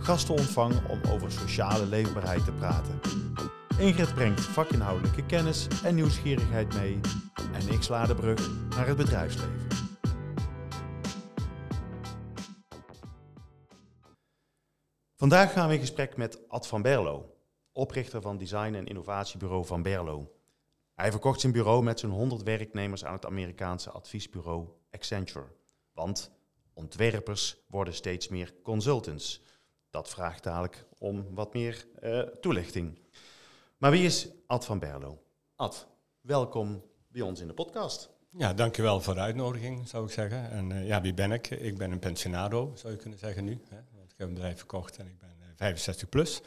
gasten ontvang om over sociale leefbaarheid te praten. Ingrid brengt vakinhoudelijke kennis en nieuwsgierigheid mee en ik sla de brug naar het bedrijfsleven. Vandaag gaan we in gesprek met Ad van Berlo, oprichter van design- en innovatiebureau Van Berlo. Hij verkocht zijn bureau met zijn 100 werknemers aan het Amerikaanse adviesbureau Accenture. Want ontwerpers worden steeds meer consultants. Dat vraagt dadelijk om wat meer uh, toelichting. Maar wie is Ad van Berlo? Ad, welkom bij ons in de podcast. Ja, dankjewel voor de uitnodiging, zou ik zeggen. En uh, ja, wie ben ik? Ik ben een pensionado, zou je kunnen zeggen nu. Hè? Want ik heb een bedrijf verkocht en ik ben uh, 65 plus.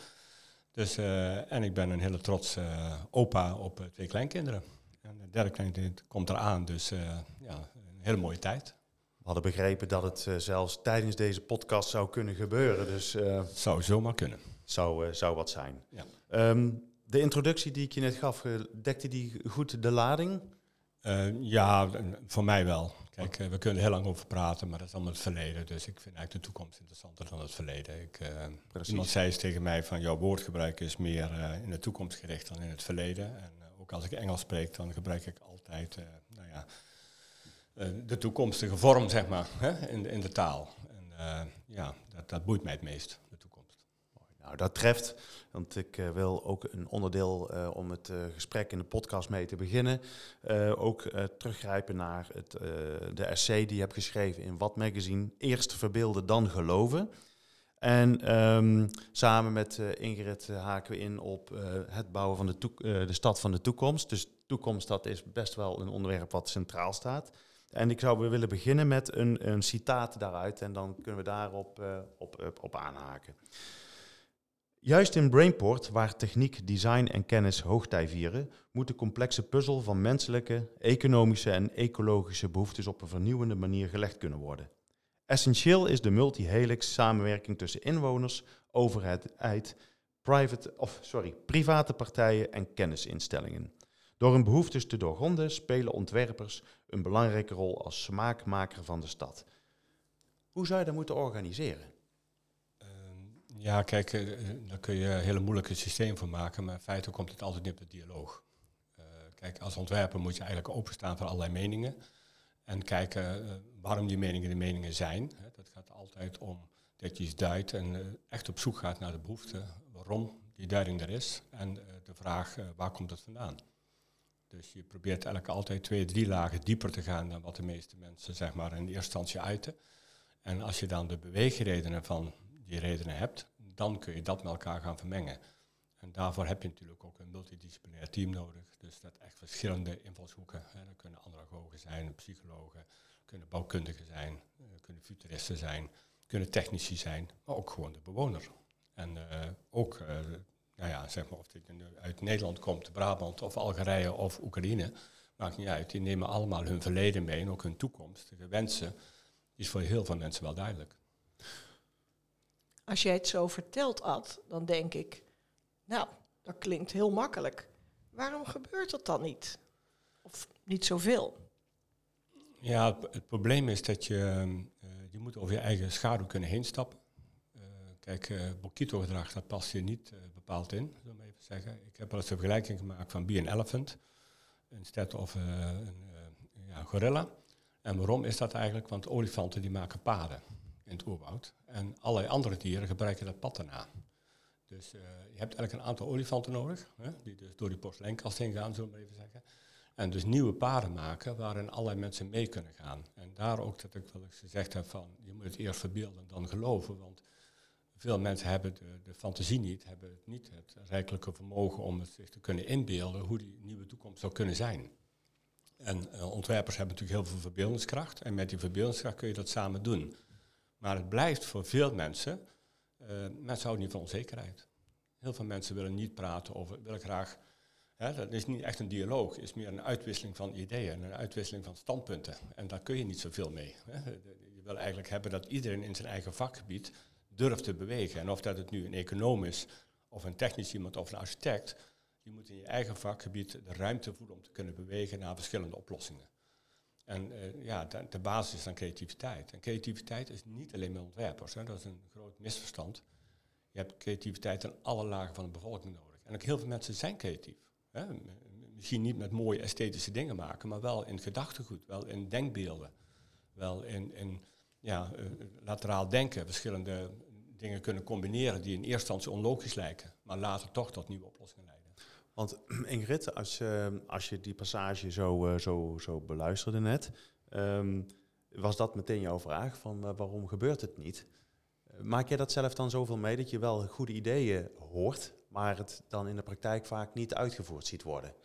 Dus, uh, en ik ben een hele trots opa op twee kleinkinderen. En het derde kleinkind komt eraan, dus ja, een hele mooie tijd. We hadden begrepen dat het uh, zelfs tijdens deze podcast zou kunnen gebeuren. Dus, uh, zou zomaar kunnen. Zou, uh, zou wat zijn. Ja. Um, de introductie die ik je net gaf, dekte die goed de lading? ja, voor mij wel. Kijk, we kunnen heel lang over praten, maar dat is allemaal het verleden. Dus ik vind eigenlijk de toekomst interessanter dan het verleden. Ik, iemand zei eens tegen mij van jouw woordgebruik is meer in de toekomst gericht dan in het verleden. En ook als ik Engels spreek, dan gebruik ik altijd, nou ja de toekomstige vorm, zeg maar, hè, in, de, in de taal. En uh, ja, dat, dat boeit mij het meest, de toekomst. Nou, dat treft, want ik uh, wil ook een onderdeel om het gesprek in de podcast mee te beginnen. ook teruggrijpen naar het, de essay die je hebt geschreven in Wat Magazine. Eerst verbeelden, dan geloven. En um, samen met Ingrid haken we in op het bouwen van de, de stad van de toekomst. Dus toekomst, dat is best wel een onderwerp wat centraal staat. En ik zou willen beginnen met een, een citaat daaruit en dan kunnen we daarop uh, op, op, op, aanhaken. Juist in Brainport, waar techniek, design en kennis hoogtij vieren, moet de complexe puzzel van menselijke, economische en ecologische behoeftes op een vernieuwende manier gelegd kunnen worden. Essentieel is de multi-helix samenwerking tussen inwoners, overheid, private, of, sorry, private partijen en kennisinstellingen. Door hun behoeftes te doorgronden spelen ontwerpers een belangrijke rol als smaakmaker van de stad. Hoe zou je dat moeten organiseren? Uh, ja, kijk, uh, daar kun je een hele moeilijke systeem voor maken, maar in feite komt het altijd niet op de dialoog. Uh, kijk, als ontwerper moet je eigenlijk openstaan voor allerlei meningen en kijken waarom die meningen de meningen zijn. Hè. Dat gaat altijd om dat je iets duidt en echt op zoek gaat naar de behoefte, waarom die duiding er is en de vraag waar komt het vandaan. Dus je probeert eigenlijk altijd twee, drie lagen dieper te gaan dan wat de meeste mensen zeg maar, in eerste instantie uiten. En als je dan de beweegredenen van die redenen hebt, dan kun je dat met elkaar gaan vermengen. En daarvoor heb je natuurlijk ook een multidisciplinair team nodig. Dus dat echt verschillende invalshoeken. Hè. Dat kunnen andragogen zijn, psychologen, kunnen bouwkundigen zijn, uh, kunnen futuristen zijn, kunnen technici zijn, maar ook gewoon de bewoner. En uh, ook uh, nou ja, zeg maar of dit uit Nederland komt, Brabant of Algerije of Oekraïne, maakt niet uit. Die nemen allemaal hun verleden mee en ook hun toekomstige wensen. Is voor heel veel mensen wel duidelijk. Als jij het zo vertelt, Ad, dan denk ik, nou, dat klinkt heel makkelijk. Waarom gebeurt dat dan niet? Of niet zoveel? Ja, het, het probleem is dat je, uh, je moet over je eigen schaduw kunnen heen stappen. Kijk, uh, Bokito-gedrag, dat past hier niet uh, bepaald in, zullen we even zeggen. Ik heb wel eens een vergelijking gemaakt van be an elephant, instead of uh, een ja, gorilla. En waarom is dat eigenlijk? Want olifanten die maken paden in het oerwoud. En allerlei andere dieren gebruiken dat pad daarna. Dus je hebt eigenlijk een aantal olifanten nodig, hè, die dus door die porseleinkast heen gaan, zullen we even zeggen. En dus nieuwe paden maken waarin allerlei mensen mee kunnen gaan. En daar ook dat ik wel eens gezegd heb van, je moet het eerst verbeelden dan geloven, want veel mensen hebben de, fantasie niet, hebben niet het rijkelijke vermogen om het zich te kunnen inbeelden hoe die nieuwe toekomst zou kunnen zijn. En uh, ontwerpers hebben natuurlijk heel veel verbeeldingskracht en met die verbeeldingskracht kun je dat samen doen. Maar het blijft voor veel mensen, uh, mensen houden niet van onzekerheid. Heel veel mensen willen niet praten over, willen graag, dat is niet echt een dialoog, het is meer een uitwisseling van ideeën, een uitwisseling van standpunten. En daar kun je niet zoveel mee. Je wil eigenlijk hebben dat iedereen in zijn eigen vakgebied durft te bewegen. En of dat het nu een econoom is, of een technisch iemand, of een architect, je moet in je eigen vakgebied de ruimte voelen om te kunnen bewegen naar verschillende oplossingen. En uh, ja, de, de, basis is dan creativiteit. En creativiteit is niet alleen met ontwerpers. Hè. Dat is een groot misverstand. Je hebt creativiteit in alle lagen van de bevolking nodig. En ook heel veel mensen zijn creatief. Hè. Misschien niet met mooie esthetische dingen maken, maar wel in gedachtegoed, wel in denkbeelden, wel in, in ja, uh, lateraal denken, verschillende dingen kunnen combineren die in eerste instantie onlogisch lijken, maar later toch tot nieuwe oplossingen leiden. Want Ingrid, als, uh, als je die passage zo, uh, zo, zo beluisterde net, um, was dat meteen jouw vraag van uh, waarom gebeurt het niet? Maak jij dat zelf dan zoveel mee dat je wel goede ideeën hoort, maar het dan in de praktijk vaak niet uitgevoerd ziet worden?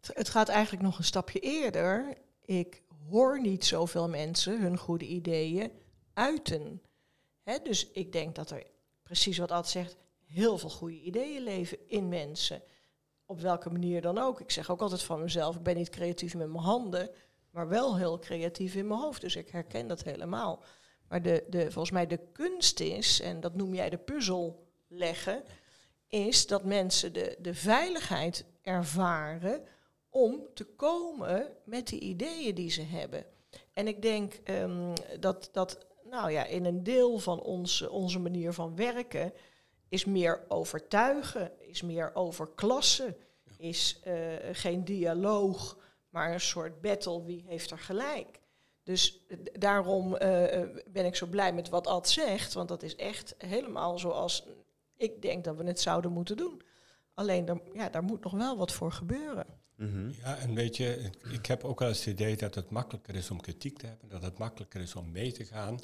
Het, het gaat eigenlijk nog een stapje eerder. Ik hoor niet zoveel mensen hun goede ideeën uiten. Dus ik denk dat er, precies wat Ad zegt, heel veel goede ideeën leven in mensen op welke manier dan ook. Ik zeg ook altijd van mezelf, ik ben niet creatief met mijn handen, maar wel heel creatief in mijn hoofd. Dus ik herken dat helemaal. Maar de, de, volgens mij de kunst is, en dat noem jij de puzzel leggen, is dat mensen de, de veiligheid ervaren om te komen met de ideeën die ze hebben. En ik denk um, dat, dat nou ja, in een deel van ons, onze manier van werken is meer overtuigen, is meer over klassen, is uh, geen dialoog, maar een soort battle, wie heeft er gelijk. Dus daarom uh, ben ik zo blij met wat Ad zegt, want dat is echt helemaal zoals ik denk dat we het zouden moeten doen. Alleen, ja, daar moet nog wel wat voor gebeuren. -hmm. Ja, en weet je, ik heb ook wel eens het idee dat het makkelijker is om kritiek te hebben, dat het makkelijker is om mee te gaan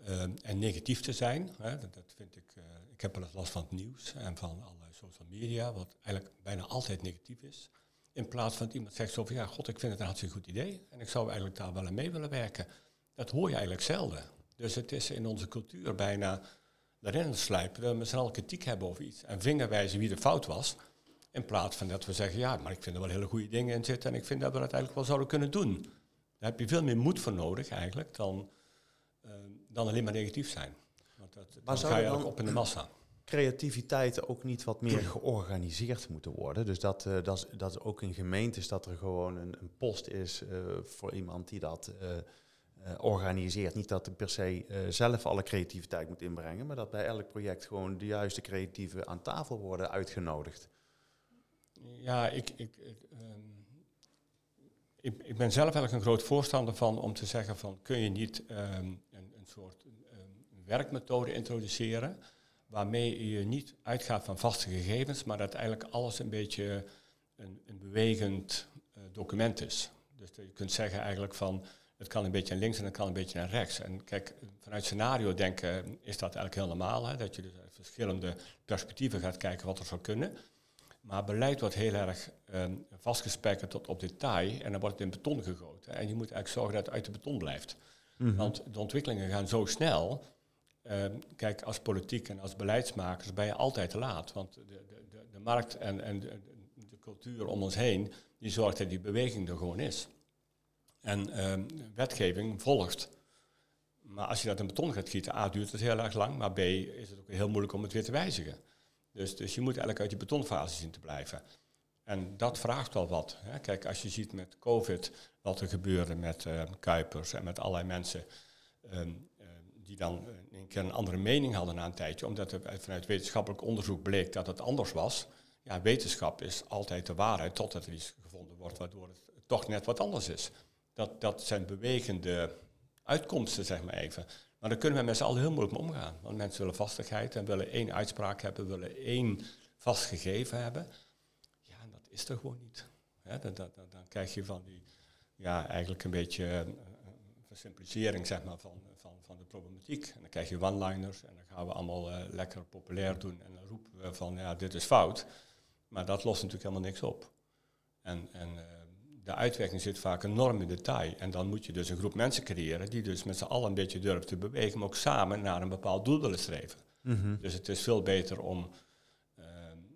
uh, en negatief te zijn. Hè, dat, vind ik, uh, ik heb wel eens last van het nieuws en van allerlei social media, wat eigenlijk bijna altijd negatief is. In plaats van dat iemand zegt zo van, ja, god, ik vind het een hartstikke goed idee en ik zou eigenlijk daar wel aan mee willen werken. Dat hoor je eigenlijk zelden. Dus het is in onze cultuur bijna daarin slijpen, dat we met z'n allen kritiek hebben over iets en vingerwijzen wie de fout was. In plaats van dat we zeggen, ja, maar ik vind er wel hele goede dingen in zitten en ik vind dat we dat eigenlijk wel zouden kunnen doen. Daar heb je veel meer moed voor nodig eigenlijk dan, uh, dan alleen maar negatief zijn. Want dat, maar dan ga je ook op in de massa. Creativiteit ook niet wat meer georganiseerd moeten worden. Dus dat, uh, dat, dat ook in gemeentes dat er gewoon een, een post is uh, voor iemand die dat organiseert. Niet dat er per se zelf alle creativiteit moet inbrengen, maar dat bij elk project gewoon de juiste creatieven aan tafel worden uitgenodigd. Ja, ik, ik, ik, um, ik, ik, ben zelf eigenlijk een groot voorstander van om te zeggen van kun je niet um, een, een, soort um, werkmethode introduceren waarmee je niet uitgaat van vaste gegevens, maar dat eigenlijk alles een beetje een, een bewegend uh, document is. Dus je kunt zeggen eigenlijk van het kan een beetje naar links en het kan een beetje naar rechts. En kijk, vanuit scenario denken is dat eigenlijk heel normaal, hè, dat je dus uit verschillende perspectieven gaat kijken wat er zou kunnen. Maar beleid wordt heel erg um, tot op detail en dan wordt het in beton gegoten. En je moet eigenlijk zorgen dat het uit de beton blijft. Mm -hmm. Want de ontwikkelingen gaan zo snel. Um, kijk, als politiek en als beleidsmakers ben je altijd te laat. Want de, de, de, de markt en, en de, de, cultuur om ons heen, die zorgt dat die beweging er gewoon is. En um, wetgeving volgt. Maar als je dat in beton gaat gieten, A, duurt het heel erg lang, maar B, is het ook heel moeilijk om het weer te wijzigen. Dus, dus je moet eigenlijk uit die betonfase zien te blijven. En dat vraagt wel wat. Hè. Kijk, als je ziet met COVID wat er gebeurde met uh, Kuipers en met allerlei mensen um, uh, die dan een keer een andere mening hadden na een tijdje, omdat er vanuit wetenschappelijk onderzoek bleek dat het anders was. Ja, wetenschap is altijd de waarheid totdat er iets gevonden wordt waardoor het toch net wat anders is. Dat, dat zijn bewegende uitkomsten, zeg maar even. Maar daar kunnen we met z'n allen heel moeilijk mee omgaan. Want mensen willen vastigheid en willen één uitspraak hebben, willen één vast gegeven hebben. Ja, dat is er gewoon niet. Dan, krijg je van die, ja, eigenlijk een beetje uh, versimplicering zeg maar, van, van, van de problematiek. En dan krijg je one-liners en dan gaan we allemaal uh, lekker populair doen. En dan roepen we van, ja, dit is fout. Maar dat lost natuurlijk helemaal niks op. En, en uh, de uitwerking zit vaak enorm in detail. En dan moet je dus een groep mensen creëren die dus met z'n allen een beetje durven te bewegen, maar ook samen naar een bepaald doel willen streven. Mm -hmm. Dus het is veel beter om uh,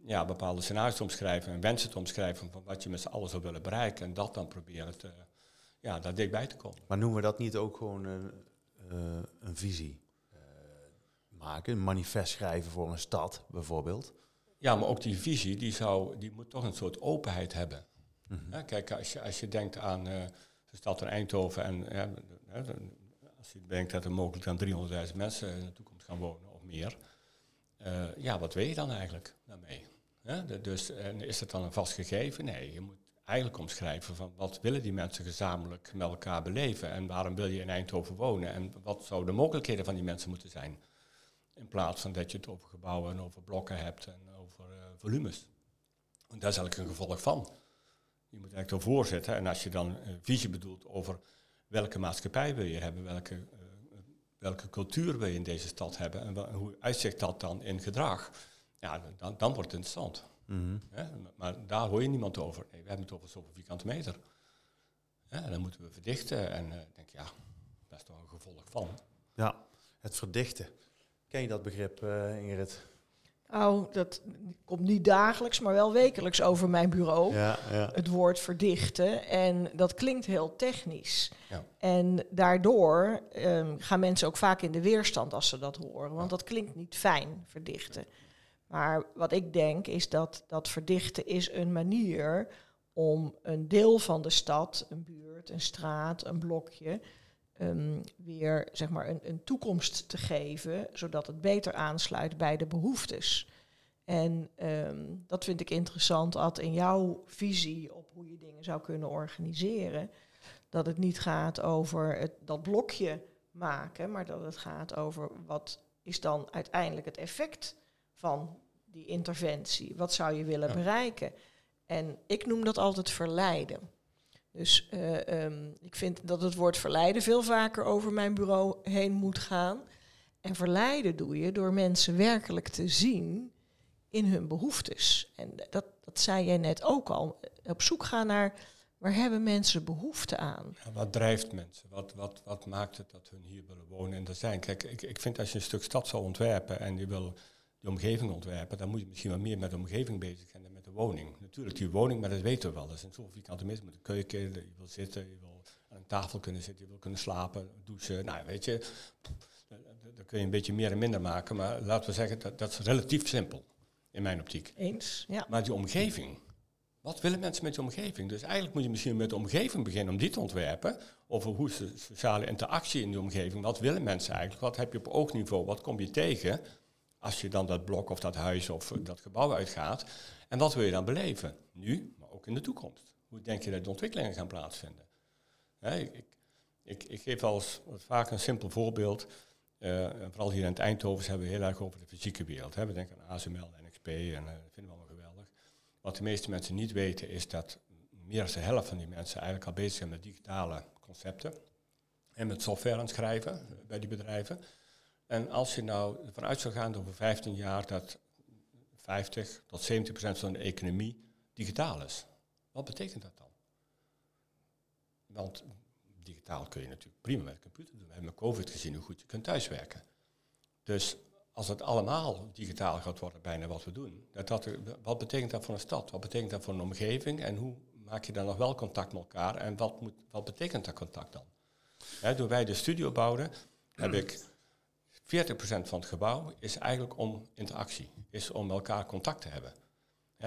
ja, bepaalde scenario's te omschrijven en wensen te omschrijven van wat je met z'n allen zou willen bereiken. En dat dan proberen te, ja, daar dichtbij te komen. Maar noemen we dat niet ook gewoon een, eh, een visie eh, maken, een manifest schrijven voor een stad bijvoorbeeld? Ja, maar ook die visie, die, zou, die moet toch een soort openheid hebben. Mhm. Kijk, als je, als je denkt aan eh, de stad van Eindhoven en ja, als je denkt dat er mogelijk dan 300.000 mensen in de toekomst gaan wonen of meer, eh, ja, wat wil je dan eigenlijk daarmee? De- dus en is dat dan een vast gegeven? Nee, je moet eigenlijk omschrijven van wat willen die mensen gezamenlijk met elkaar beleven en waarom wil je in Eindhoven wonen en wat zouden de mogelijkheden van die mensen moeten zijn? In plaats van dat je het over gebouwen en over blokken hebt en over eh, volumes. Want daar is eigenlijk een gevolg van. Je moet eigenlijk ervoor zitten. En als je dan een visie bedoelt over welke maatschappij wil je hebben, welke, eh, welke cultuur wil je in deze stad hebben en hoe uitzicht dat dan in gedrag, ja, dan, dan wordt het interessant. Mhm. Maar daar hoor je niemand over. Nee, we hebben het over zoveel vierkante meter. Hè? En dan moeten we verdichten. En eh, ik denk, ja, dat is toch een gevolg van. Ja, het verdichten. Ken je dat begrip, eh, Ingrid? Nou, dat komt niet dagelijks, maar wel wekelijks over mijn bureau. Ja, ja. Het woord verdichten. En dat klinkt heel technisch. Ja. En daardoor ehm, gaan mensen ook vaak in de weerstand als ze dat horen. Want dat klinkt niet fijn, verdichten. Maar wat ik denk is dat dat verdichten is een manier om een deel van de stad, een buurt, een straat, een blokje, ehm, weer zeg maar een, een toekomst te geven, zodat het beter aansluit bij de behoeftes. En ehm, dat vind ik interessant, Ad, in jouw visie op hoe je dingen zou kunnen organiseren. Dat het niet gaat over het, dat blokje maken, maar dat het gaat over wat is dan uiteindelijk het effect van die interventie? Wat zou je willen Ja. bereiken? En ik noem dat altijd verleiden. Dus eh, ehm, ik vind dat het woord verleiden veel vaker over mijn bureau heen moet gaan. En verleiden doe je door mensen werkelijk te zien in hun behoeftes. En dat, dat zei jij net ook al. Op zoek gaan naar waar hebben mensen behoefte aan. Ja, wat drijft mensen? Wat, wat, wat maakt het dat hun hier willen wonen en er zijn? Kijk, ik, ik vind als je een stuk stad zou ontwerpen en je wil die omgeving ontwerpen, dan moet je misschien wel meer met de omgeving bezig zijn de woning. Natuurlijk, die woning, maar dat weten we wel. Dat is een zoveel vierkante meter met een keuken, je wil zitten, je wil aan een tafel kunnen zitten, je wil kunnen slapen, douchen. Nou, weet je, daar kun je een beetje meer en minder maken, maar laten we zeggen, dat, dat is relatief simpel in mijn optiek. Eens? Ja. Maar die omgeving. Wat willen mensen met die omgeving? Dus eigenlijk moet je misschien met de omgeving beginnen om die te ontwerpen. Over hoe is de sociale interactie in die omgeving? Wat willen mensen eigenlijk? Wat heb je op oogniveau? Wat kom je tegen als je dan dat blok of dat huis of dat gebouw uitgaat? En wat wil je dan beleven? Nu, maar ook in de toekomst. Hoe denk je dat de ontwikkelingen gaan plaatsvinden? Ik, ik, ik, geef wat vaak een simpel voorbeeld. Eh, vooral hier in het Eindhoven hebben we heel erg over de fysieke wereld. Hè. We denken aan ASML, NXP en eh, dat vinden we allemaal geweldig. Wat de meeste mensen niet weten is dat meer dan de helft van die mensen eigenlijk al bezig zijn met digitale concepten. En met software aan het schrijven bij die bedrijven. En als je nou ervan uit zou gaan over 15 jaar dat 50 tot 70 procent van de economie digitaal is. Wat betekent dat dan? Want digitaal kun je natuurlijk prima met de computer doen. We hebben met COVID gezien hoe goed je kunt thuiswerken. Dus als het allemaal digitaal gaat worden, bijna wat we doen, dat dat, wat betekent dat voor een stad? Wat betekent dat voor een omgeving? En hoe maak je dan nog wel contact met elkaar? En wat, moet, wat betekent dat contact dan? Toen wij de studio bouwden, heb ik 40% van het gebouw is eigenlijk om interactie, is om elkaar contact te hebben.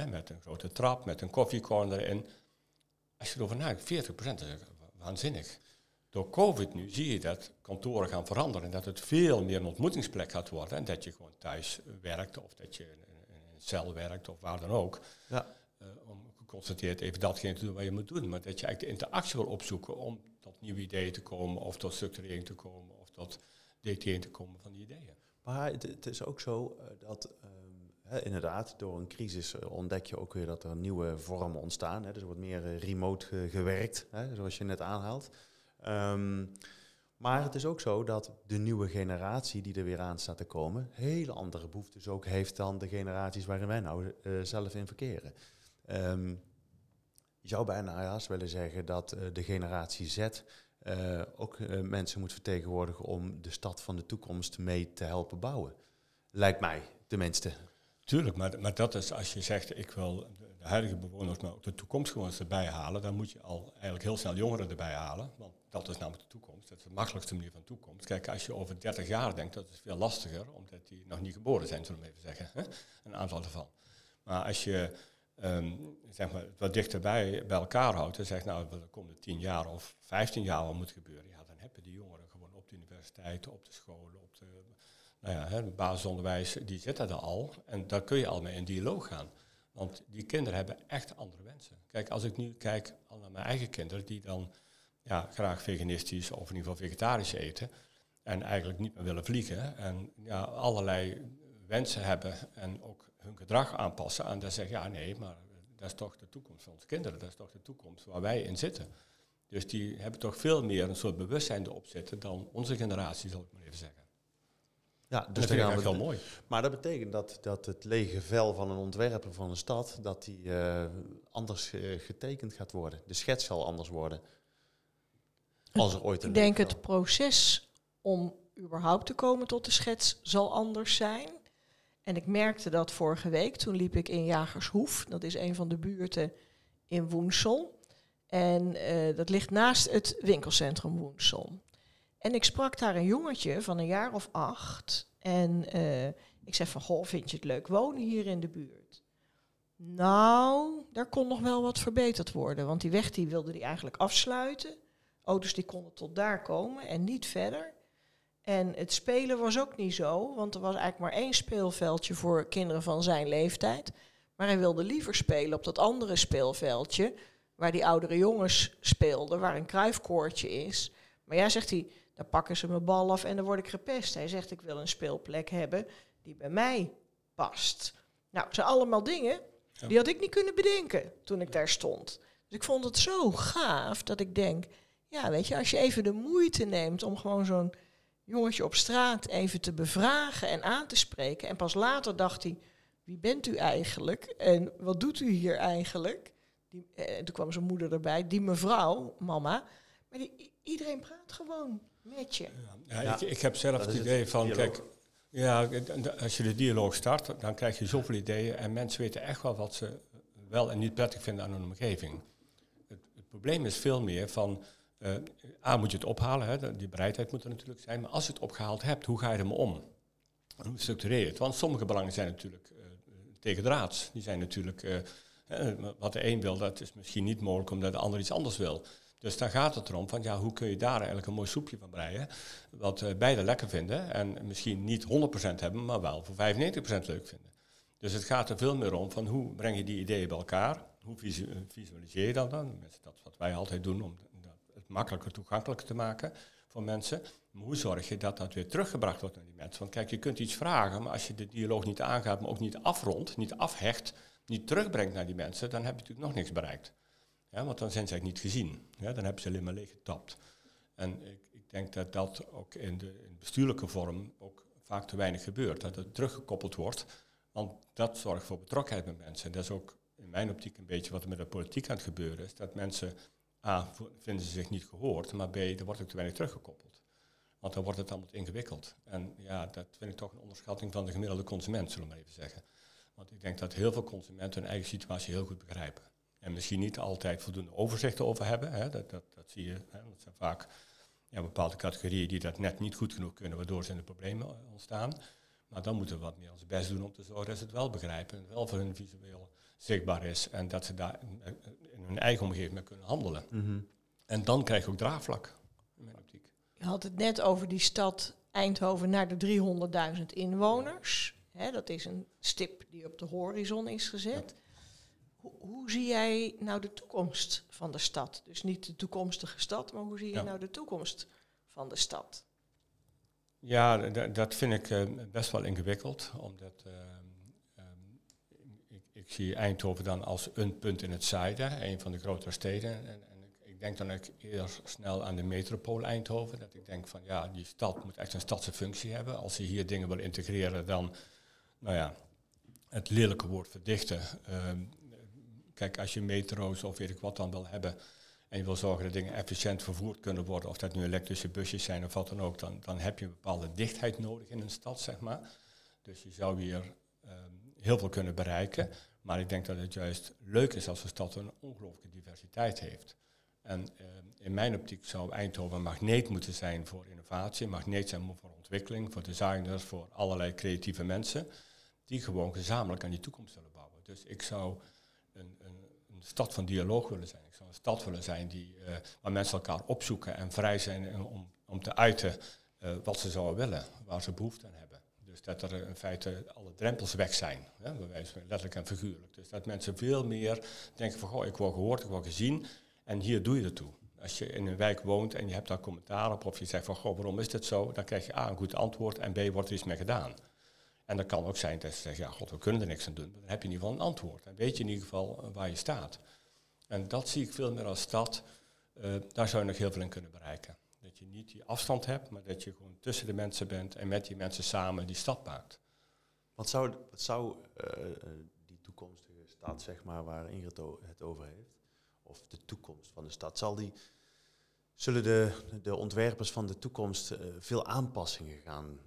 Met een grote trap, met een koffiecorner erin. Als je erover nadenkt, 40% is waanzinnig. Door COVID nu zie je dat kantoren gaan veranderen en dat het veel meer een ontmoetingsplek gaat worden en dat je gewoon thuis werkt of dat je in een cel werkt of waar dan ook. Ja. Uh, om geconstateerd even datgene te doen wat je moet doen, maar dat je eigenlijk de interactie wil opzoeken om tot nieuwe ideeën te komen of tot structurering te komen of tot detail te komen van die ideeën. Maar het, is ook zo uh, dat hè, inderdaad door een crisis uh, ontdek je ook weer dat er nieuwe vormen ontstaan. Dus er wordt meer uh, remote ge gewerkt, zoals je net aanhaalt. Um, maar het is ook zo dat de nieuwe generatie die er weer aan staat te komen, hele andere behoeftes ook heeft dan de generaties waarin wij nou zelf in verkeren. Um, je zou bijna haast willen zeggen dat de generatie Z uh, ook mensen moet vertegenwoordigen om de stad van de toekomst mee te helpen bouwen. Lijkt mij, tenminste. Tuurlijk, maar, maar dat is als je zegt ik wil de huidige bewoners, maar ook de toekomstige bewoners erbij halen, dan moet je al eigenlijk heel snel jongeren erbij halen. Want dat is namelijk de toekomst. Dat is de makkelijkste manier van toekomst. Kijk, als je over 30 jaar denkt, dat is veel lastiger, omdat die nog niet geboren zijn, zullen we even zeggen. Een aantal ervan. Maar als je ehm, zeg maar, wat dichterbij bij elkaar houdt en zegt, nou, de komende 10 jaar of 15 jaar wat moet gebeuren, ja, dan heb je die jongeren gewoon op de universiteit, op de scholen, op de, nou ja, het basisonderwijs, die zitten er al. En daar kun je al mee in dialoog gaan. Want die kinderen hebben echt andere wensen. Kijk, als ik nu kijk naar mijn eigen kinderen, die dan ja, graag veganistisch of in ieder geval vegetarisch eten. En eigenlijk niet meer willen vliegen. En ja, allerlei wensen hebben en ook hun gedrag aanpassen. En dan zeggen, ja nee, maar dat is toch de toekomst van onze kinderen. Dat is toch de toekomst waar wij in zitten. Dus die hebben toch veel meer een soort bewustzijn erop zitten dan onze generatie, zal ik maar even zeggen. Ja, dus dat ik wel mooi. Maar dat betekent dat, dat het lege vel van een ontwerper van een stad, dat die uh, anders uh, getekend gaat worden. De schets zal anders worden. Als er ooit een ik denk het proces om überhaupt te komen tot de schets zal anders zijn. En ik merkte dat vorige week, toen liep ik in Jagershoef. Dat is een van de buurten in Woensel. En uh, dat ligt naast het winkelcentrum Woensel. En ik sprak daar een jongetje van een jaar of acht. En uh, ik zei van, goh, vind je het leuk wonen hier in de buurt? Nou, daar kon nog wel wat verbeterd worden. Want die weg die wilde hij eigenlijk afsluiten. Auto's die konden tot daar komen en niet verder. En het spelen was ook niet zo, want er was eigenlijk maar één speelveldje voor kinderen van zijn leeftijd. Maar hij wilde liever spelen op dat andere speelveldje, waar die oudere jongens speelden, waar een kruifkoortje is. Maar ja, zegt hij, dan pakken ze mijn bal af en dan word ik gepest. Hij zegt, ik wil een speelplek hebben die bij mij past. Nou, het zijn allemaal dingen die had ik niet kunnen bedenken toen ik daar stond. Dus ik vond het zo gaaf dat ik denk, ja, weet je, als je even de moeite neemt om gewoon zo'n jongetje op straat even te bevragen en aan te spreken. En pas later dacht hij, wie bent u eigenlijk? En wat doet u hier eigenlijk? Die, eh, toen kwam zijn moeder erbij, die mevrouw, mama. Maar die, iedereen praat gewoon met je. Ja, ja, ik, ik, heb zelf het idee van, kijk, ja, als je de dialoog start, dan krijg je zoveel ideeën en mensen weten echt wel wat ze wel en niet prettig vinden aan hun omgeving. Het, het probleem is veel meer van, uh, A, moet je het ophalen, hè, die bereidheid moet er natuurlijk zijn, maar als je het opgehaald hebt, hoe ga je ermee om? Hoe structureer je het? Want sommige belangen zijn natuurlijk uh, tegendraads. Die zijn natuurlijk, uh, wat de een wil, dat is misschien niet mogelijk omdat de ander iets anders wil. Dus dan gaat het erom van ja, hoe kun je daar eigenlijk een mooi soepje van breien, wat beide lekker vinden en misschien niet 100% hebben, maar wel voor 95% leuk vinden. Dus het gaat er veel meer om van hoe breng je die ideeën bij elkaar, hoe visualiseer je dat dan, dat is wat wij altijd doen om makkelijker toegankelijker te maken voor mensen. Maar hoe zorg je dat dat weer teruggebracht wordt naar die mensen? Want kijk, je kunt iets vragen, maar als je de dialoog niet aangaat, maar ook niet afrondt, niet afhecht, niet terugbrengt naar die mensen, dan heb je natuurlijk nog niks bereikt. Ja, want dan zijn ze eigenlijk niet gezien. Ja, dan hebben ze alleen maar leeg getapt. En ik, ik denk dat dat ook in de in bestuurlijke vorm ook vaak te weinig gebeurt. Dat het teruggekoppeld wordt. Want dat zorgt voor betrokkenheid met mensen. En dat is ook in mijn optiek een beetje wat er met de politiek aan het gebeuren is. Dat mensen, A, vinden ze zich niet gehoord, maar B, er wordt ook te weinig teruggekoppeld. Want dan wordt het allemaal ingewikkeld. En ja, dat vind ik toch een onderschatting van de gemiddelde consument, zullen we maar even zeggen. Want ik denk dat heel veel consumenten hun eigen situatie heel goed begrijpen. En misschien niet altijd voldoende overzicht over hebben. Hè. Dat, dat, dat zie je. Hè. Dat zijn vaak ja, bepaalde categorieën die dat net niet goed genoeg kunnen, waardoor zijn de problemen ontstaan. Maar dan moeten we wat meer ons best doen om te zorgen dat ze het wel begrijpen en wel voor hun visueel zichtbaar is en dat ze daar in hun eigen omgeving mee kunnen handelen. Mhm. En dan krijg je ook draagvlak, in mijn optiek. Je had het net over die stad Eindhoven naar de 300.000 inwoners. dat is een stip die op de horizon is gezet. Hoe, zie jij nou de toekomst van de stad? Dus niet de toekomstige stad, maar hoe zie je nou de toekomst van de stad? Ja, dat vind ik uh, best wel ingewikkeld, omdat uh, ik, zie Eindhoven dan als een punt in het zuiden, een van de grotere steden. En, en ik, ik, denk dan ook eerder snel aan de metropool Eindhoven. Dat ik denk van ja, die stad moet echt een stadse functie hebben. Als je hier dingen wil integreren, dan, nou ja, het lelijke woord verdichten. Ehm, Kijk, als je metro's of weet ik wat dan wil hebben en je wil zorgen dat dingen efficiënt vervoerd kunnen worden, of dat nu elektrische busjes zijn of wat dan ook, dan, dan heb je een bepaalde dichtheid nodig in een stad, zeg maar. Dus je zou hier ehm, heel veel kunnen bereiken. Maar ik denk dat het juist leuk is als een stad een ongelooflijke diversiteit heeft. En uh, in mijn optiek zou Eindhoven een magneet moeten zijn voor innovatie, magneet zijn voor ontwikkeling, voor designers, voor allerlei creatieve mensen, die gewoon gezamenlijk aan die toekomst willen bouwen. Dus ik zou een, een, een stad van dialoog willen zijn. Ik zou een stad willen zijn die, uh, waar mensen elkaar opzoeken en vrij zijn om, om te uiten uh, wat ze zouden willen, waar ze behoefte aan hebben. Dat er in feite alle drempels weg zijn, hè, letterlijk en figuurlijk. Dus dat mensen veel meer denken van, goh, ik word gehoord, ik word gezien en hier doe je ertoe. Als je in een wijk woont en je hebt daar commentaar op of je zegt van, goh, waarom is dit zo? Dan krijg je A, een goed antwoord en B, wordt er iets mee gedaan. En dat kan ook zijn dat je zegt, ja, god, we kunnen er niks aan doen. Maar dan heb je in ieder geval een antwoord. Dan weet je in ieder geval waar je staat. En dat zie ik veel meer als stad. Uh, daar zou je nog heel veel in kunnen bereiken. Je niet die afstand hebt, maar dat je gewoon tussen de mensen bent en met die mensen samen die stad maakt. Wat zou, wat zou uh, die toekomstige stad, zeg maar, waar Ingrid het over heeft, of de toekomst van de stad, zal die, zullen de, de ontwerpers van de toekomst uh, veel aanpassingen gaan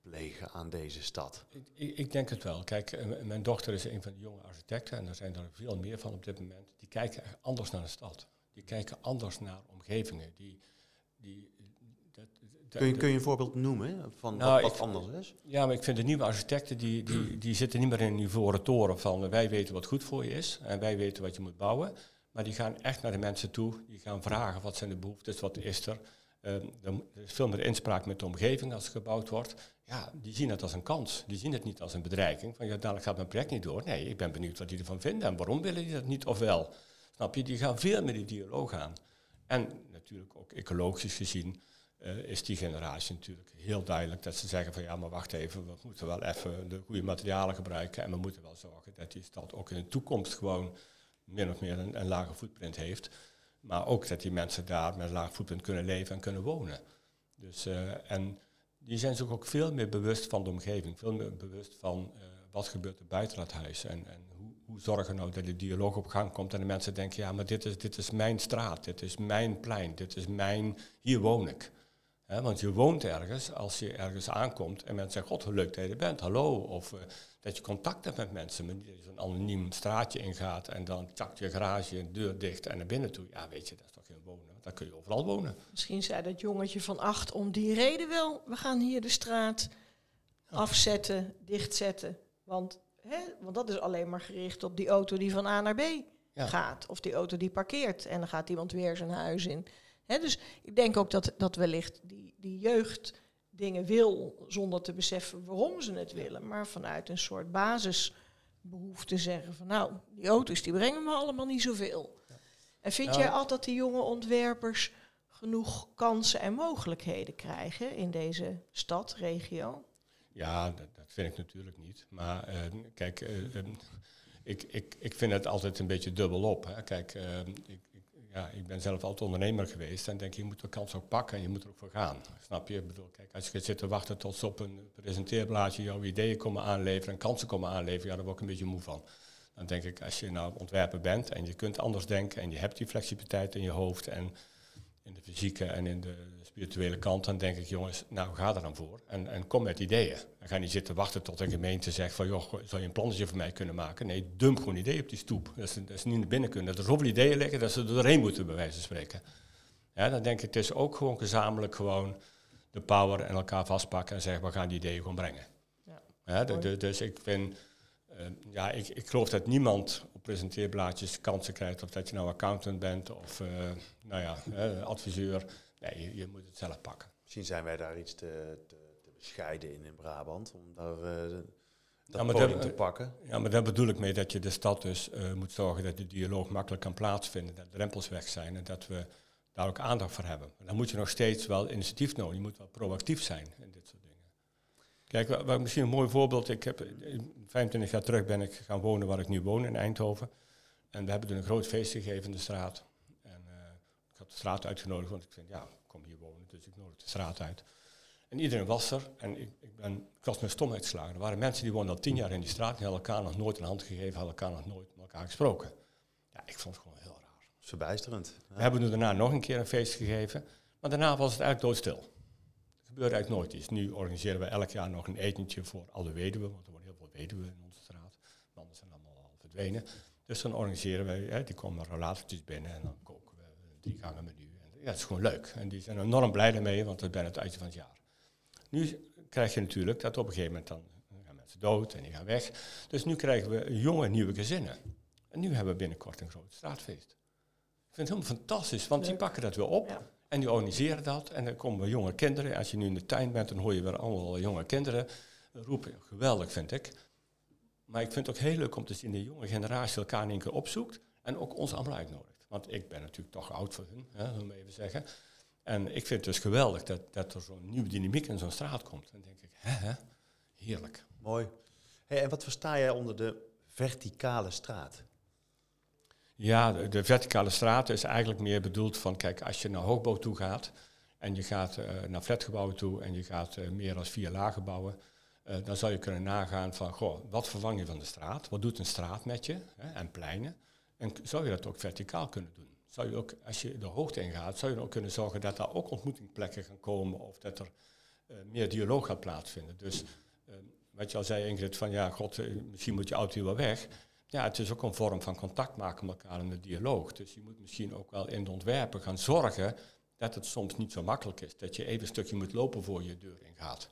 plegen aan deze stad? Ik, ik, ik denk het wel. Kijk, mijn dochter is een van de jonge architecten en er zijn er veel meer van op dit moment. Die kijken anders naar de stad. Die kijken anders naar omgevingen. Die, die, kun, je, kun je een voorbeeld noemen van nou, wat, wat anders is? Ja, maar ik vind de nieuwe architecten, die, die, die zitten niet meer in een ivoren toren van wij weten wat goed voor je is en wij weten wat je moet bouwen. Maar die gaan echt naar de mensen toe, die gaan vragen wat zijn de behoeftes, wat is er. Uh, er is veel meer inspraak met de omgeving als het gebouwd wordt. Ja, die zien het als een kans. Die zien het niet als een bedreiging. Van ja, dadelijk gaat mijn project niet door. Nee, ik ben benieuwd wat die ervan vinden en waarom willen die dat niet of wel. Snap je? Die gaan veel meer die dialoog aan. En natuurlijk ook ecologisch gezien uh, is die generatie natuurlijk heel duidelijk dat ze zeggen van ja, maar wacht even, we moeten wel even de goede materialen gebruiken en we moeten wel zorgen dat die stad ook in de toekomst gewoon min of meer een, lage footprint heeft. Maar ook dat die mensen daar met een laag footprint kunnen leven en kunnen wonen. Dus, uh, en die zijn zich ook veel meer bewust van de omgeving, veel meer bewust van uh, wat gebeurt er buiten het huis en, en hoe, hoe zorgen nou dat de dialoog op gang komt en de mensen denken, ja, maar dit is, dit is mijn straat, dit is mijn plein, dit is mijn, hier woon ik. He, want je woont ergens, als je ergens aankomt en mensen zeggen, god, hoe leuk dat je er bent, hallo. Of uh, dat je contact hebt met mensen, maar niet dat je zo'n anoniem straatje ingaat en dan chakt je garage een deur dicht en naar binnen toe. Ja, weet je, dat is toch geen wonen, daar kun je overal wonen. Misschien zei dat jongetje van acht om die reden wel, we gaan hier de straat afzetten, dichtzetten. Want, hè, want dat is alleen maar gericht op die auto die van A naar B ja. gaat. Of die auto die parkeert en dan gaat iemand weer zijn huis in. Hè, dus ik denk ook dat, dat wellicht die, die jeugd dingen wil zonder te beseffen waarom ze het willen, maar vanuit een soort basisbehoefte zeggen van nou, die auto's die brengen me allemaal niet zoveel. Ja. En vind nou, jij altijd dat die jonge ontwerpers genoeg kansen en mogelijkheden krijgen in deze stad, regio? Ja, dat, dat vind ik natuurlijk niet. Maar uh, kijk, uh, um, ik, ik, ik vind het altijd een beetje dubbelop. Hè. Kijk, uh, ik, ja, ik ben zelf altijd ondernemer geweest en denk je moet de kans ook pakken en je moet er ook voor gaan. Snap je? Ik bedoel, kijk, als je zit te wachten tot ze op een presenteerblaadje jouw ideeën komen aanleveren en kansen komen aanleveren, ja, daar word ik een beetje moe van. Dan denk ik, als je nou ontwerper bent en je kunt anders denken en je hebt die flexibiliteit in je hoofd en in de fysieke en in de spirituele kant, dan denk ik, jongens, nou ga er dan voor en, en kom met ideeën. En ga niet zitten wachten tot een gemeente zegt van, joh, zou je een plannetje voor mij kunnen maken? Nee, dump gewoon ideeën op die stoep. Dat ze, dat ze niet naar binnen kunnen. Dat er zoveel ideeën liggen dat ze er doorheen moeten, bij wijze van spreken. Ja, dan denk ik, het is ook gewoon gezamenlijk gewoon de power en elkaar vastpakken en zeggen, we gaan die ideeën gewoon brengen. Ja, ja dus ik vind, ja, ik, ik geloof dat niemand op presenteerblaadjes kansen krijgt of dat je nou accountant bent of, uh, nou ja, uh, adviseur. Nee, je, je, moet het zelf pakken. Misschien zijn wij daar iets te, te, te bescheiden in in Brabant om daar dat ja, podium te pakken. Ja, maar daar bedoel ik mee dat je de stad dus uh, moet zorgen dat de dialoog makkelijk kan plaatsvinden, dat de drempels weg zijn en dat we daar ook aandacht voor hebben. Maar dan moet je nog steeds wel initiatief nodig, je moet wel proactief zijn in dit soort. Kijk, wat, wat misschien een mooi voorbeeld, ik heb 25 jaar terug ben ik gaan wonen waar ik nu woon in Eindhoven. En we hebben toen een groot feest gegeven in de straat ik had de straat uitgenodigd, want ik vind, ja, ik kom hier wonen, dus ik nodig de straat uit. En iedereen was er en ik, ik, ben, ik was met stomheid geslagen. Er waren mensen die woonden al tien jaar in die straat, die hadden elkaar nog nooit een hand gegeven, hadden elkaar nog nooit met elkaar gesproken. Ja, ik vond het gewoon heel raar. Verbijsterend. We hebben nu daarna nog een keer een feest gegeven, maar daarna was het eigenlijk doodstil. Het gebeurde eigenlijk nooit iets. Nu organiseren we elk jaar nog een etentje voor alle weduwen, want er worden heel veel weduwen in onze straat. verdwenen. Dus dan organiseren wij, hè, die komen relaties binnen en dan koken we een drie gangen menu. En, ja, het is gewoon leuk. En die zijn enorm blij ermee, want het is bijna het einde van het jaar. Nu krijg je natuurlijk dat op een gegeven moment dan gaan mensen dood en die gaan weg. Dus nu krijgen we jonge, nieuwe gezinnen. En nu hebben we binnenkort een groot straatfeest. Ik vind het helemaal fantastisch, want die pakken dat weer op. En die organiseren dat. En dan komen jonge kinderen. Als je nu in de tuin bent, dan hoor je weer allemaal jonge kinderen roepen. Geweldig, vind ik. Maar ik vind het ook heel leuk om te zien dat de jonge generatie elkaar in één keer opzoekt. En ook ons allemaal uitnodigt. Want ik ben natuurlijk toch oud voor hun, hè, we even zeggen. En ik vind het dus geweldig dat, dat er zo'n nieuwe dynamiek in zo'n straat komt. Dan denk ik, hè, hè, heerlijk. Mooi. En wat versta jij onder de verticale straat? Ja, de, verticale straat is eigenlijk meer bedoeld van, kijk, als je naar hoogbouw toe gaat en je gaat uh, naar flatgebouwen toe en je gaat uh, meer dan vier lagen bouwen, uh, dan zou je kunnen nagaan van, goh, wat vervang je van de straat? Wat doet een straat met je? Hè, en pleinen. En zou je dat ook verticaal kunnen doen? Zou je ook, als je de hoogte ingaat, zou je ook kunnen zorgen dat daar ook ontmoetingsplekken gaan komen of dat er meer dialoog gaat plaatsvinden? Dus wat je al zei, Ingrid, van ja, god, misschien moet je auto wel weg ja, het is ook een vorm van contact maken met elkaar in de dialoog. Dus je moet misschien ook wel in de ontwerpen gaan zorgen dat het soms niet zo makkelijk is. Dat je even een stukje moet lopen voor je deur ingaat.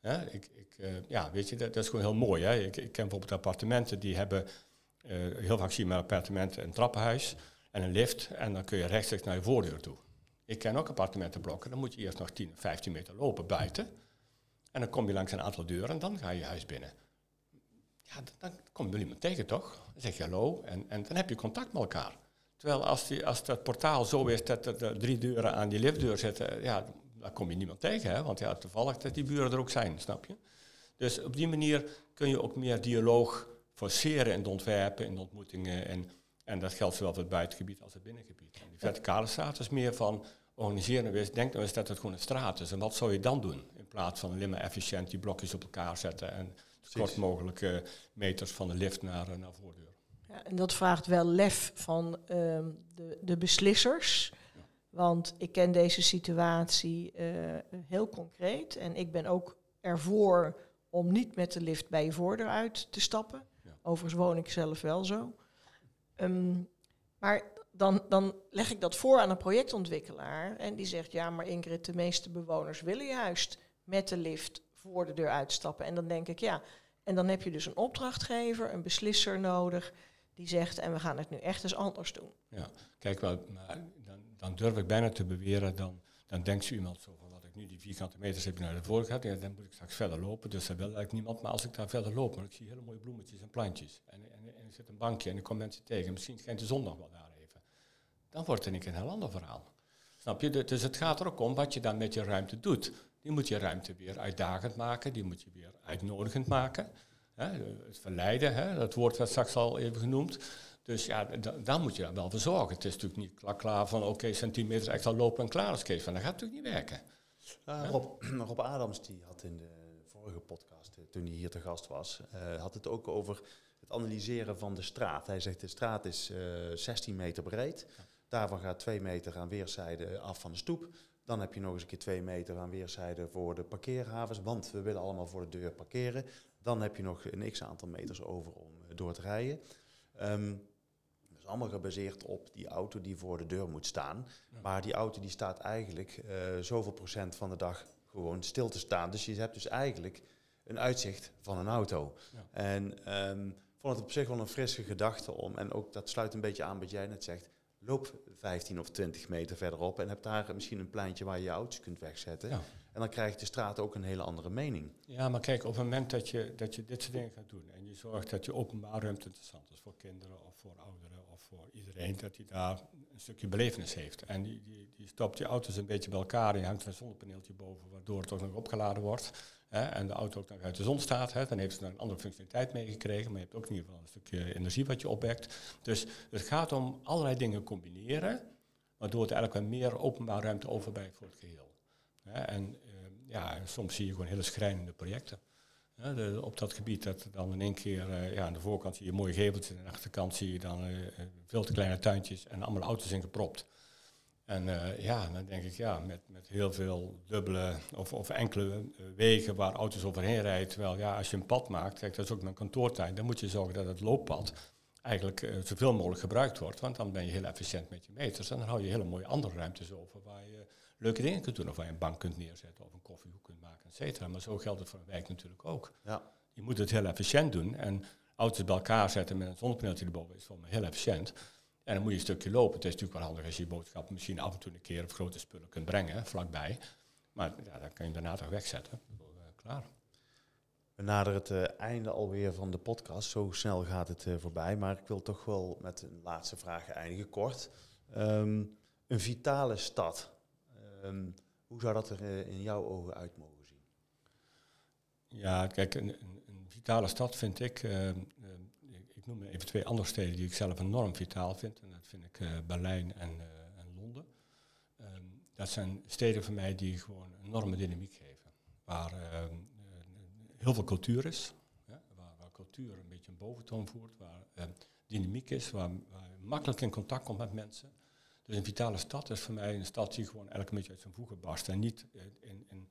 Ja, ik, ik, uh, ja weet je, dat, dat, is gewoon heel mooi. Hè? Ik, ik ken bijvoorbeeld appartementen die hebben, uh, heel vaak zie je appartementen een trappenhuis en een lift en dan kun je rechtstreeks naar je voordeur toe. Ik ken ook appartementenblokken, dan moet je eerst nog 10, 15 meter lopen buiten. En dan kom je langs een aantal deuren en dan ga je huis binnen ja, dan, kom je wel iemand tegen, toch? Dan zeg je hallo en, en dan heb je contact met elkaar. Terwijl als, die, als dat portaal zo is dat er drie deuren aan die liftdeur zitten, ja, dan kom je niemand tegen, hè? want ja, toevallig dat die buren er ook zijn, snap je? Dus op die manier kun je ook meer dialoog forceren in de ontwerpen, in de ontmoetingen. En, en dat geldt zowel voor het buitengebied als het binnengebied. En die verticale straat is meer van organiseren. Denk nou eens dat het gewoon een straat is. En wat zou je dan doen? In plaats van alleen maar efficiënt die blokjes op elkaar zetten en kort mogelijke meters van de lift naar, eh, naar voordeur. Ja, en dat vraagt wel lef van ehm, de, de beslissers. Want ik ken deze situatie uh, heel concreet. En ik ben ook ervoor om niet met de lift bij je voordeur uit te stappen. Overigens woon ik zelf wel zo. Um, maar dan, dan leg ik dat voor aan een projectontwikkelaar. En die zegt, ja, maar Ingrid, de meeste bewoners willen juist met de lift voor de deur uitstappen. En dan denk ik, ja, en dan heb je dus een opdrachtgever, een beslisser nodig, die zegt, en we gaan het nu echt eens anders doen. Ja, kijk, wel, dan, dan durf ik bijna te beweren, dan, dan denkt ze iemand zo van, wat ik nu die vierkante meters heb naar de voorkant, ja, dan moet ik straks verder lopen, dus dat wil eigenlijk niemand. Maar als ik daar verder loop, maar ik zie hele mooie bloemetjes en plantjes, en, en, er zit een bankje en er komen mensen tegen, misschien schijnt de zon nog wel daar even, dan wordt het een heel ander verhaal. Snap je? Dus het gaat er ook om wat je dan met je ruimte doet. Die moet je ruimte weer uitdagend maken, die moet je weer uitnodigend maken. Hè, het verleiden, hè, dat woord werd straks al even genoemd. Dus ja, daar moet je wel voor zorgen. Het is natuurlijk niet klaar, klaar van oké, okay, centimeters extra lopen en klaar is Kees. Van, dat gaat natuurlijk niet werken. Uh, Rob, Rob, Adams die had in de vorige podcast, eh, toen hij hier te gast was, uh, had het ook over het analyseren van de straat. Hij zegt de straat is uh, eh, 16 meter breed. Daarvan gaat 2 meter aan weerszijden af van de stoep. Dan heb je nog eens een keer twee meter aan weerszijden voor de parkeerhavens, want we willen allemaal voor de deur parkeren. Dan heb je nog een x aantal meters over om eh, door te rijden. Um, dat is allemaal gebaseerd op die auto die voor de deur moet staan. Maar die auto die staat eigenlijk uh, zoveel procent van de dag gewoon stil te staan. Dus je hebt dus eigenlijk een uitzicht van een auto. Ja. En um, vond het op zich wel een frisse gedachte om, en ook dat sluit een beetje aan wat jij net zegt, loop 15 of 20 meter verderop en heb daar misschien een pleintje waar je je auto's kunt wegzetten. Ja. En dan krijgt de straat ook een hele andere mening. Ja, maar kijk, op het moment dat je, dat je dit soort dingen gaat doen en je zorgt dat je openbaar ruimte interessant is voor kinderen of voor ouderen of voor iedereen, dat hij daar een stukje belevenis heeft. En die, die, die stopt je auto's een beetje bij elkaar en je hangt een zonnepaneeltje boven, waardoor het ook nog opgeladen wordt. Hè, en de auto ook nog uit de zon staat, hè, dan heeft ze een andere functionaliteit meegekregen, maar je hebt ook in ieder geval een stukje energie wat je opwekt. Dus het gaat om allerlei dingen combineren, waardoor het eigenlijk meer openbaar ruimte overblijft voor het geheel. En uh, ja, soms zie je gewoon hele schrijnende projecten. Op dat gebied dat dan in één keer, uh, ja, aan de voorkant zie je mooie geveltjes en aan de achterkant zie je dan uh, veel te kleine tuintjes en allemaal auto's ingepropt. En uh, ja, dan denk ik, ja, met, met heel veel dubbele of, of enkele uh, wegen waar auto's overheen rijden. Terwijl, ja, als je een pad maakt, kijk, dat is ook mijn kantoortuin, dan moet je zorgen dat het looppad eigenlijk uh, zoveel mogelijk gebruikt wordt. Want dan ben je heel efficiënt met je meters. En dan hou je hele mooie andere ruimtes over waar je leuke dingen kunt doen. Of waar je een bank kunt neerzetten of een koffiehoek kunt maken, et cetera. Maar zo geldt het voor een wijk natuurlijk ook. Ja. Je moet het heel efficiënt doen. En auto's bij elkaar zetten met een zonnepaneeltje erboven is voor mij heel efficiënt. En dan moet je een stukje lopen. Het is natuurlijk wel handig als je je boodschappen misschien af en toe een keer of grote spullen kunt brengen, vlakbij. Maar ja, dan kan je daarna toch wegzetten. Uh, klaar. We naderen het uh, einde alweer van de podcast. Zo snel gaat het uh, voorbij. Maar ik wil toch wel met een laatste vraag eindigen, kort. Um, een vitale stad. Um, hoe zou dat er in jouw ogen uit mogen zien? Ja, kijk, een, een, een vitale stad vind ik ehm, ik noem even twee andere steden die ik zelf enorm vitaal vind. En dat vind ik uh, Berlijn en, uh, en Londen. Um, dat zijn steden voor mij die gewoon enorme dynamiek geven. Waar uh, heel veel cultuur is. Ja, waar, waar, cultuur een beetje een boventoon voert. Waar ehm, dynamiek is. Waar, waar, je makkelijk in contact komt met mensen. Dus een vitale stad is voor mij een stad die gewoon elke beetje uit zijn voegen barst. En niet in, in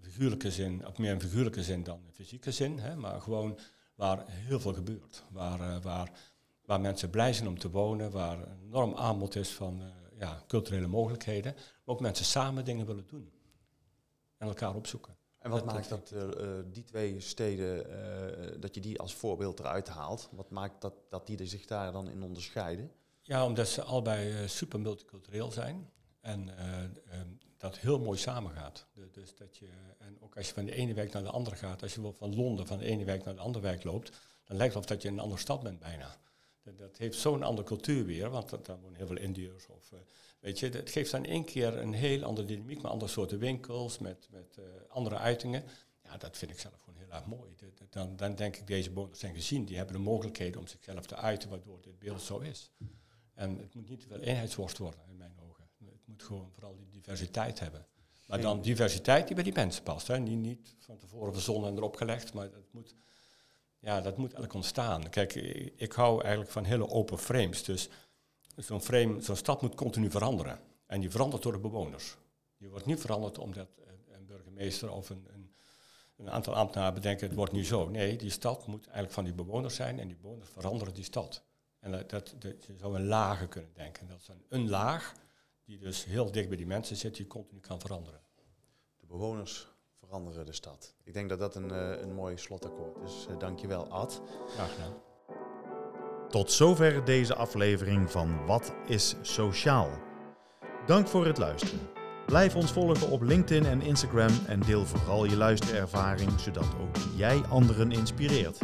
figuurlijke zin, of meer in figuurlijke zin dan in fysieke zin. Hè, maar gewoon waar heel veel gebeurt. Waar, uh, waar, waar mensen blij zijn om te wonen, waar een enorm aanbod is van uh, ja, culturele mogelijkheden. Maar ook mensen samen dingen willen doen. En elkaar opzoeken. En wat maakt dat uh, die twee steden, dat je die als voorbeeld eruit haalt? Wat maakt dat, dat die zich daar dan in onderscheiden? Ja, omdat ze allebei super multicultureel zijn. En dat heel mooi samengaat. dus dat je, en ook als je van de ene wijk naar de andere gaat, als je wel van Londen van de ene wijk naar de andere wijk loopt, dan lijkt het of dat je in een andere stad bent bijna. Dat, dat heeft zo'n andere cultuur weer, want dat, daar wonen heel veel Indiërs. Of, uh, weet je, het geeft dan één keer een heel andere dynamiek met andere soorten winkels, met, met uh, andere uitingen. Ja, dat vind ik zelf gewoon heel erg mooi. dan, dan denk ik, deze bewoners zijn gezien, die hebben de mogelijkheden om zichzelf te uiten, waardoor dit beeld zo is. En het moet niet veel eenheidsworst worden, in mijn ogen. Moet gewoon vooral die diversiteit hebben. Maar dan diversiteit die bij die mensen past. Hè. Niet, niet van tevoren verzonnen en erop gelegd, maar dat moet, ja, dat moet eigenlijk ontstaan. Kijk, ik, hou eigenlijk van hele open frames. Dus zo'n frame, zo'n stad moet continu veranderen. En die verandert door de bewoners. Die wordt niet veranderd omdat een burgemeester of een, een, een aantal ambtenaren bedenken, het wordt nu zo. Nee, die stad moet eigenlijk van die bewoners zijn en die bewoners veranderen die stad. En dat, dat, dat je zou een lagen kunnen denken. Dat is een, een laag die dus heel dicht bij die mensen zit, die continu kan veranderen. De bewoners veranderen de stad. Ik denk dat dat een, uh, een mooi slotakkoord is. Uh, dankjewel, Ad. Graag gedaan. Tot zover deze aflevering van Wat is Sociaal? Dank voor het luisteren. Blijf ons volgen op LinkedIn en Instagram en deel vooral je luisterervaring, zodat ook jij anderen inspireert.